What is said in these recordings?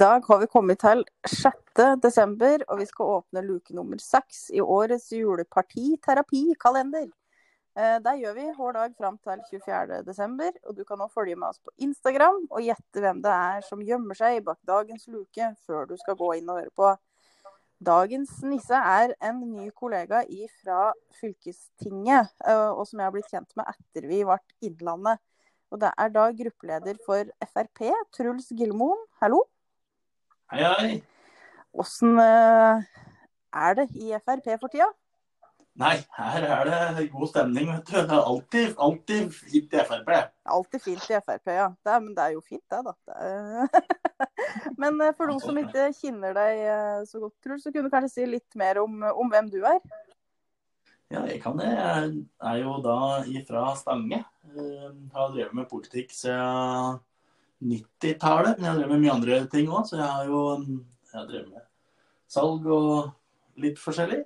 dag har vi kommet til 6. desember, og vi skal åpne luke nummer 6 i årets juleparti-terapi-kalender. Eh, Det gjør vi hver dag fram til 24. desember, og du kan nå følge med oss på Instagram og gjette hvem det er som gjemmer seg bak dagens luke før du skal gå inn og høre på. Dagens nisse er en ny kollega fra fylkestinget, eh, og som jeg har blitt kjent med etter vi ble Innlandet. Og det er da gruppeleder for Frp, Truls Gilmoen. Hallo. Hei, hei. Åssen eh, er det i Frp for tida? Nei, her er det god stemning, vet du. Det er alltid, alltid fint i Frp. Alltid fint i Frp, ja. Det er, men det er jo fint, det, da. Det men eh, for noen som ikke kjenner deg eh, så godt, Truls, så kunne du kanskje si litt mer om, om hvem du er? Ja, jeg kan det. Jeg er jo da ifra Stange. Jeg har drevet med politikk siden 90-tallet, men jeg drevet med mye andre ting òg. Så jeg har jo jeg har drevet med salg og litt forskjellig.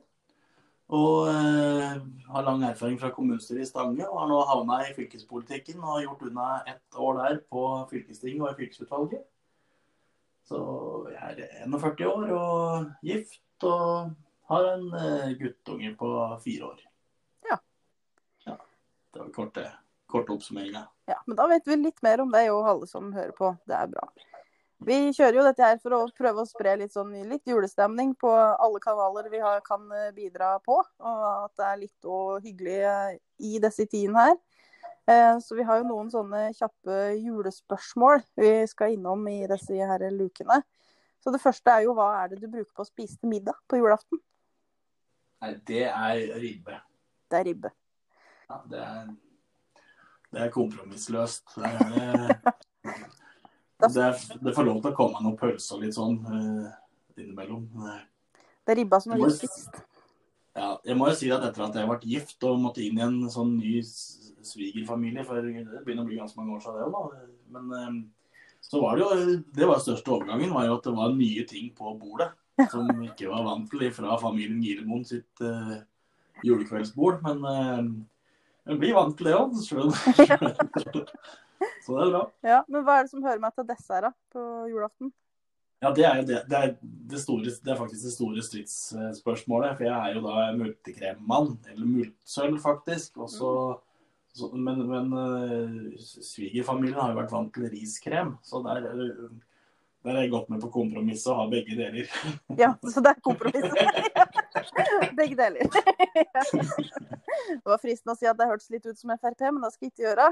Og eh, har lang erfaring fra kommunestyret i Stange, og har nå havna i fylkespolitikken og har gjort unna ett år der på fylkestinget og i fylkesutvalget. Så jeg er 41 år og gift og har en eh, guttunge på fire år. Ja. ja. Det var korte, korte oppsummeringa. Ja, men da vet vi litt mer om deg og alle som hører på. Det er bra. Vi kjører jo dette her for å prøve å spre litt, sånn, litt julestemning på alle kanaler vi har, kan bidra på. Og at det er litt og hyggelig i disse tidene her. Eh, så vi har jo noen sånne kjappe julespørsmål vi skal innom i disse her lukene. Så det første er jo hva er det du bruker på å spise til middag på julaften? Nei, det er ribbe. Det er ribbe. Ja, det er, det er kompromissløst. Det, er, det, er, det får lov til å komme noen pølser litt sånn uh, innimellom. Det er ribba som er viktigst. Ja, jeg må jo si at etter at jeg ble gift og måtte inn i en sånn ny svigerfamilie, for det begynner å bli ganske mange år siden det da, men um, så var det jo Det var største overgangen, var jo at det var nye ting på bordet. Som ikke var vant til fra familien Gilemoen sitt uh, julekveldsbord. Men uh, en blir vant til det òg, så det er bra. Ja, Men hva er det som hører meg til dessert da, på julaften? Ja, det er, det, det, er det, store, det er faktisk det store stridsspørsmålet. For jeg er jo da multekremmann, eller multsølv faktisk. Også, så så, men, men uh, svigerfamilien har jo vært vant til riskrem, så der, der er jeg gått med på kompromisset å ha begge deler. ja, så det er kompromisset. begge deler. det var fristende å si at det hørtes litt ut som Frp, men det skal jeg ikke gjøre.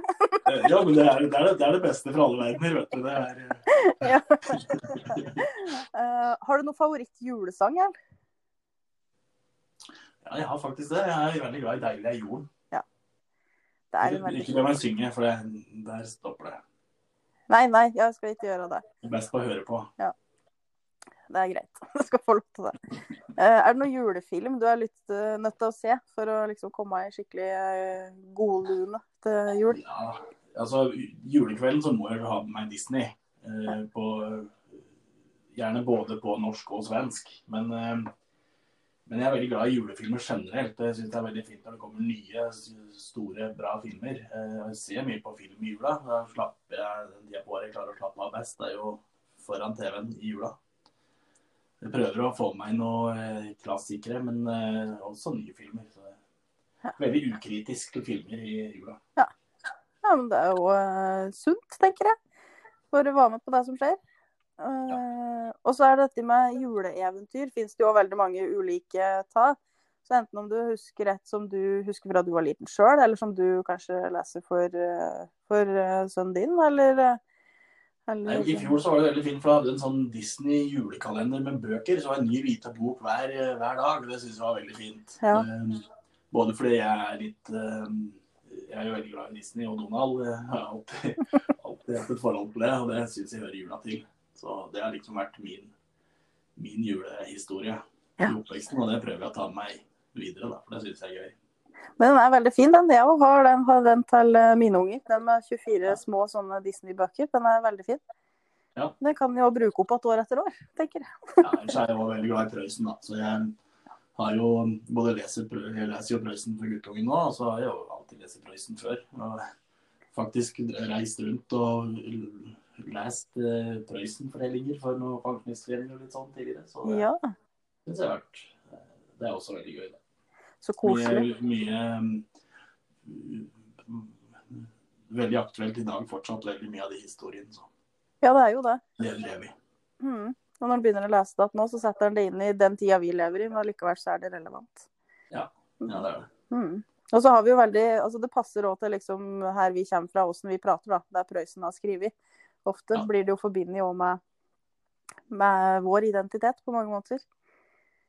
ja, men det er, det, er det, er det, beste for alle verdener, vet du. Det er uh, Har du noen favoritt-julesang, eller? Ja, jeg har faktisk det. Jeg er veldig glad i 'Deilig er jorden'. Det er veldig... Ikke det meg synger, for det, der stopper det. Nei, nei, jeg skal ikke gjøre det. Best på å høre på. Ja. Det er greit. Du skal få til det. Uh, er det noen julefilm du er litt uh, nødt til å se for å liksom komme i skikkelig uh, godlune til jul? Ja, altså julekvelden så må jeg ha med meg Disney. På, gjerne både på norsk og svensk. Men men jeg er veldig glad i julefilmer generelt. Jeg syns det er veldig fint når det kommer nye, store, bra filmer. Jeg ser mye på film i jula. Da slapper jeg den jeg klarer å slappe av best. Det er jo foran TV-en i jula. Jeg prøver å få meg noen klassikere, men også nye filmer. Så veldig ukritisk til filmer i jula. Ja. ja, men det er jo uh, sunt, tenker jeg. For å være med på det som skjer. Uh, og så er det dette med juleeventyr. Fins det jo veldig mange ulike ta. Så enten om du husker et som du husker fra du var liten sjøl, eller som du kanskje leser for, for sønnen din, eller Nei, I fjor så var det veldig fint, for da hadde en sånn Disney julekalender med bøker. Så var det en ny hvite bok hver, hver dag. Det syns jeg var veldig fint. Ja. både fordi jeg er litt Jeg er jo veldig glad i Disney og Donald. Jeg har alltid, alltid hatt et forhold til det, og det syns jeg hører jula til. Så det har liksom vært min, min julehistorie Ja. i oppveksten, og det prøver jeg å ta med meg videre, da, for det syns jeg er gøy. Men den er veldig fin, den. Jeg har den, har den til eh, mine unger. Den med 24 små sånne Disney-bøker. Den er veldig fin. Ja. Den kan jo bruke opp igjen år etter år, tenker jeg. Ja, ellers er jeg jo veldig glad i Prøysen, da. Så jeg har jo både leser, jeg leser jo Prøysen for guttungen nå, og så har jeg jo alltid lest Prøysen før. Og faktisk reist rundt og lest uh, Prøysen-fortellinger for noen pensjonistforeninger og litt sånn tidligere. Så det Ja, syns jeg har vært Det er også veldig gøy. Det. Så koselig. Mye, mye mm, Veldig aktuelt i dag fortsatt, veldig mye av de historiene. Så Ja, det er jo det. det lever vi. Mm. Og når han begynner å lese det nå, så setter han det inn i den tida vi lever i, men allikevel så er det relevant. Ja, det er det. Mm. Og så har vi jo veldig Altså det passer òg til liksom her vi kommer fra, åssen vi prater, da. Der Prøysen har skrevet. Ofte Ja. blir det jo forbundet òg med, med vår identitet på mange måter.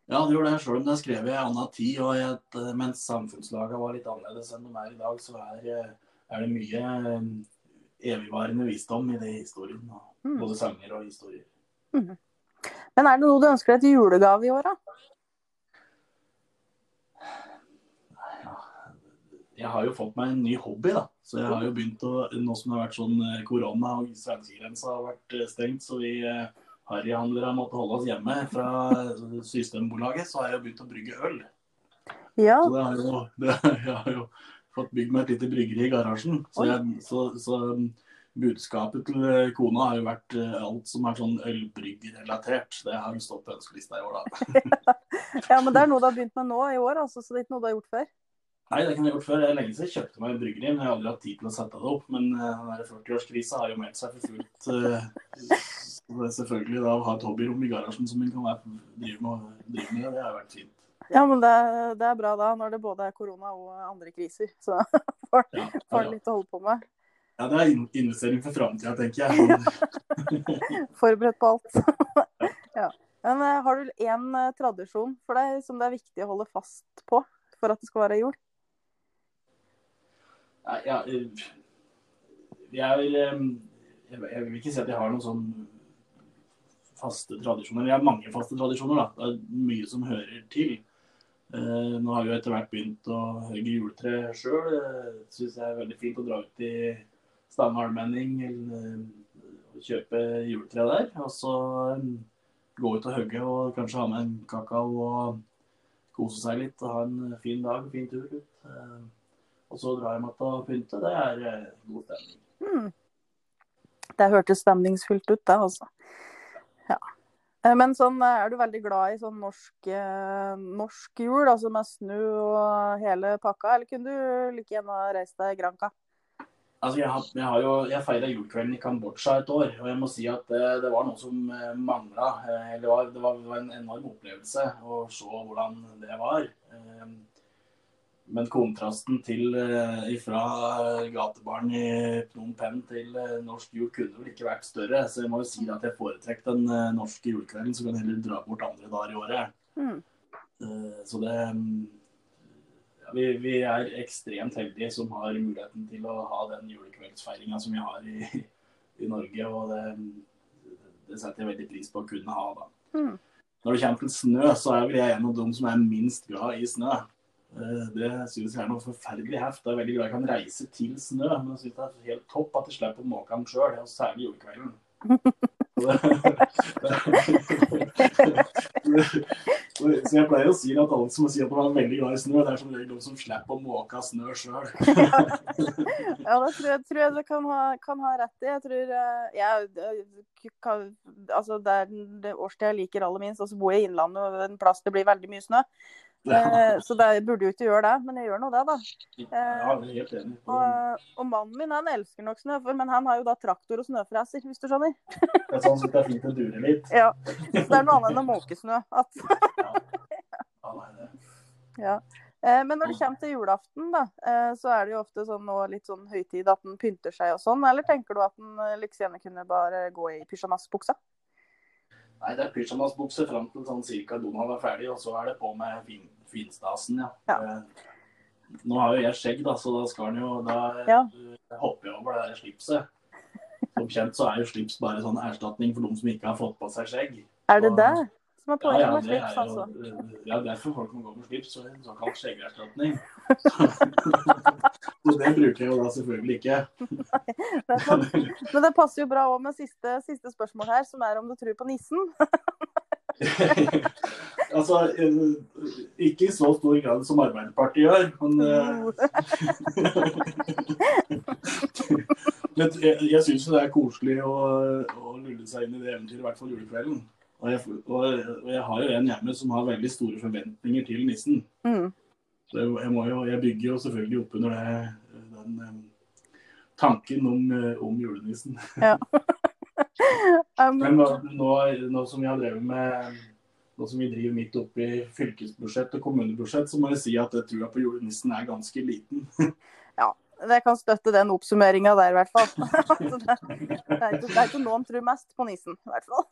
Ja, det gjorde det. Selv om det er skrevet i en annen tid, og et, eh, mens samfunnslaget var litt annerledes enn de er i dag, så er, eh, er det mye eh, evigvarende visdom i det historien. Mm. Både sanger og historier. Men er det noe du ønsker deg til julegave i år, da? Jeg har jo fått meg en ny hobby, da. Så jeg har jo begynt å Nå som det har vært sånn korona og svenskegrensa har vært stengt, så vi eh, harryhandlere måtte holde oss hjemme fra Systembolaget, så har jeg begynt å brygge øl. Ja. Så det har jo, det, jeg har jo fått bygd meg et lite bryggeri i garasjen. Så, jeg, så, så um, budskapet til eh, kona har jo vært eh, alt som er sånn ølbryggrelatert. Det har jo stått på ønskelista i år, da. ja, men det er noe du har begynt med nå i år, altså, så det er ikke noe du har gjort før? Nei, det kan jeg gjort før. Er lenge siden jeg kjøpte meg et bryggeri, men jeg har aldri hatt tid til å sette det opp. Men uh, der 40-årskrisa har jo meldt seg for fullt. Uh, det er selvfølgelig da å ha et hobbyrom i garasjen som en kan være, drive, med, drive med, det har vært fint. Ja, men det, det er bra da, når det både er korona og andre kriser. Så får Ja, ja, litt å holde på med. ja det er investering for framtida, tenker jeg. Forberedt på alt. ja. Men eh, har du én tradisjon for deg som det er viktig å holde fast på for at det skal være jul? Ja, eh, eh, jeg, jeg vil ikke si at jeg har noen sånn faste tradisjoner. Jeg har mange faste tradisjoner. da. Det er mye som hører til. Eh, nå har vi etter hvert begynt å hogge juletre sjøl. Syns jeg er veldig fint å dra ut i Stange allmenning eh, kjøpe juletre der. Og så gå ut og hogge og kanskje ha med en kakao og kose seg litt og ha en fin dag, fin tur ut. Og så drar jeg meg til å pynte. Det er eh, god stemning. Mm. Det hørtes stemningsfullt ut, det, altså. Ja. Eh, Men sånn, eh, er du veldig glad i sånn norsk, eh, norsk jul, altså med snø og hele pakka, eller kunne du like gjerne reist deg Granca? Altså, jeg, har, jeg, har jo, jeg feira julekvelden i Kambodsja et år, og jeg må si at det, det var noe som mangla. Det, det var en enorm opplevelse å se hvordan det var. Eh, Men kontrasten til eh, fra gatebarn i Phnom Penh til eh, norsk jul kunne vel ikke vært større. Så jeg må jo si at jeg foretrekker den eh, norske julekvelden, så kan jeg heller dra bort andre dager i året. Eh, Så det mm, ja, vi, vi er ekstremt heldige som har muligheten til å ha den julekveldsfeiringa som vi har i, i Norge. Og det, det setter jeg veldig pris på å kunne ha. da. Mm. Når det kommer til snø, så er vel jeg en av dem som er minst glad i snø. Eh, Det synes jeg er noe forferdelig heft. Jeg er veldig glad jeg kan reise til snø, men jeg synes det er helt topp at jeg slipper å måke den sjøl, særlig julekvelden. Så det- jeg pleier å si at alle som sier at de er veldig glad i snø, det er som regel de som slipper å måke snø sjøl. Ja, det tror jeg, tror jeg du kan ha, kan ha rett i. Jeg tror eh, jeg, eh, kan, altså Det er det årstida jeg liker aller minst. Og så bor jeg i Innlandet, og en plass det blir veldig mye snø. Eh, Så det, jeg burde jo ikke gjøre det, men jeg gjør nå det, da. Enig. Og, og mannen min han elsker nok snøfor, men han har jo da traktor og snøfreser, hvis du skjønner. Det er sånn at det er fint å dure litt. Ja, Så det er noe annet enn å måke snø. Ja, ja. Eh, Men når det kommer til julaften, da, eh, så er det jo ofte sånn nå litt sånn høytid at en pynter seg og sånn. Eller tenker du at en eh, like gjerne kunne bare gå i pysjamasbuksa? Nei, det er pysjamasbukse fram til sånn cirka Donald er ferdig, og så er det på med fin, finstasen, ja. Ja. Eh, Nå har jo jeg skjegg, da, så da skal han jo Da Ja. eh, hopper jeg over det der slipset. Som kjent så er jo slips bare sånn erstatning for de som ikke har fått på seg skjegg. Er det Og- det som er Ja, poenget ja, med slips, er jo det er ja, derfor folk må gå med slips, så en såkalt skjeggerstatning. så det bruker jeg jo da selvfølgelig ikke. Er. Men det passer jo bra òg med siste, siste spørsmål her, som er om du tror på nissen. altså, eh, ikke i så stor grad som Arbeiderpartiet gjør, men eh, jeg, jeg syns det er koselig å, å lulle seg inn i det eventyret, i hvert fall julekvelden. Og jeg, og, jeg har jo en hjemme som har veldig store forventninger til nissen. Mm. Så jeg, jo, jeg bygger jo selvfølgelig opp under det, den um, tanken om, eh, om julenissen. Ja. Men nå, nå, nå som vi har drevet med nå som vi driver midt oppi fylkesbudsjett og kommunebudsjett, så må jeg si at trua på julenissen er ganske liten. ja, det kan støtte den oppsummeringa der, i hvert fall. Så det, det, er ikke, det er ikke noen tror mest på nissen, i hvert fall.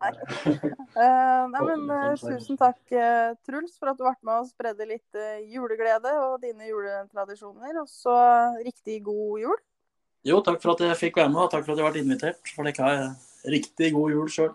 Nei. Eh, nei, men eh, tusen takk, eh, Truls, for at du ble med og spredde litt juleglede og dine juletradisjoner. Og så riktig god jul. Jo, takk for at jeg fikk være med, og takk for at jeg ble invitert. For det dere har riktig god jul sjøl.